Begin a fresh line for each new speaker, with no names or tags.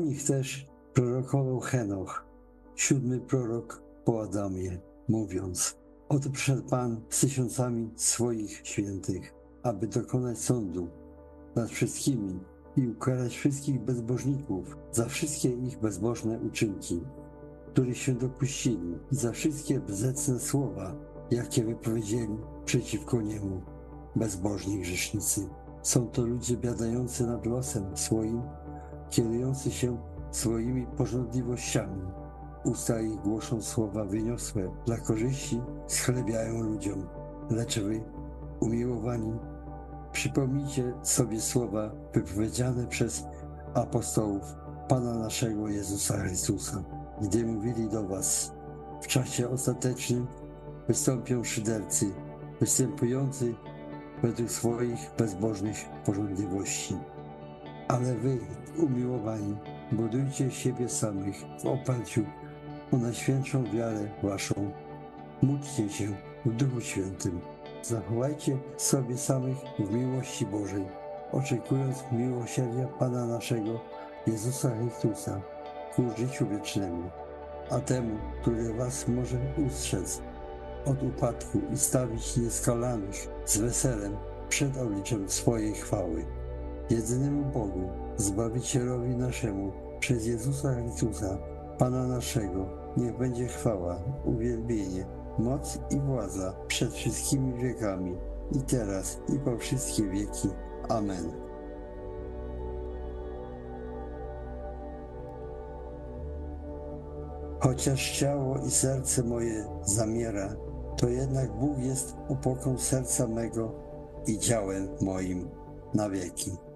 nich też prorokował Henoch, siódmy prorok po Adamie, mówiąc: Oto przyszedł Pan z tysiącami swoich świętych, aby dokonać sądu nad wszystkimi i ukarać wszystkich bezbożników za wszystkie ich bezbożne uczynki, których się dopuścili i za wszystkie bzecne słowa, jakie wypowiedzieli przeciwko niemu bezbożni grzesznicy. Są to ludzie biadający nad losem swoim, kierujący się swoimi porządliwościami. Usta ich głoszą słowa wyniosłe dla korzyści, schlebiają ludziom. Lecz wy, umiłowani, przypomnijcie sobie słowa wypowiedziane przez apostołów Pana naszego Jezusa Chrystusa, gdy mówili do was, w czasie ostatecznym wystąpią szydercy, występujący według swoich bezbożnych porządliwości. Ale wy, umiłowani, budujcie siebie samych w oparciu o najświętszą wiarę waszą. Módlcie się w Duchu Świętym. Zachowajcie sobie samych w miłości Bożej, oczekując miłosierdzia Pana naszego Jezusa Chrystusa ku życiu wiecznemu, a temu, który was może ustrzec od upadku i stawić nieskalanych z weselem przed obliczem swojej chwały. Jedynemu Bogu, Zbawicielowi naszemu, przez Jezusa Chrystusa, Pana naszego, niech będzie chwała, uwielbienie, moc i władza przed wszystkimi wiekami, i teraz, i po wszystkie wieki. Amen. Chociaż ciało i serce moje zamiera, to jednak Bóg jest opoką serca mego i działem moim na wieki.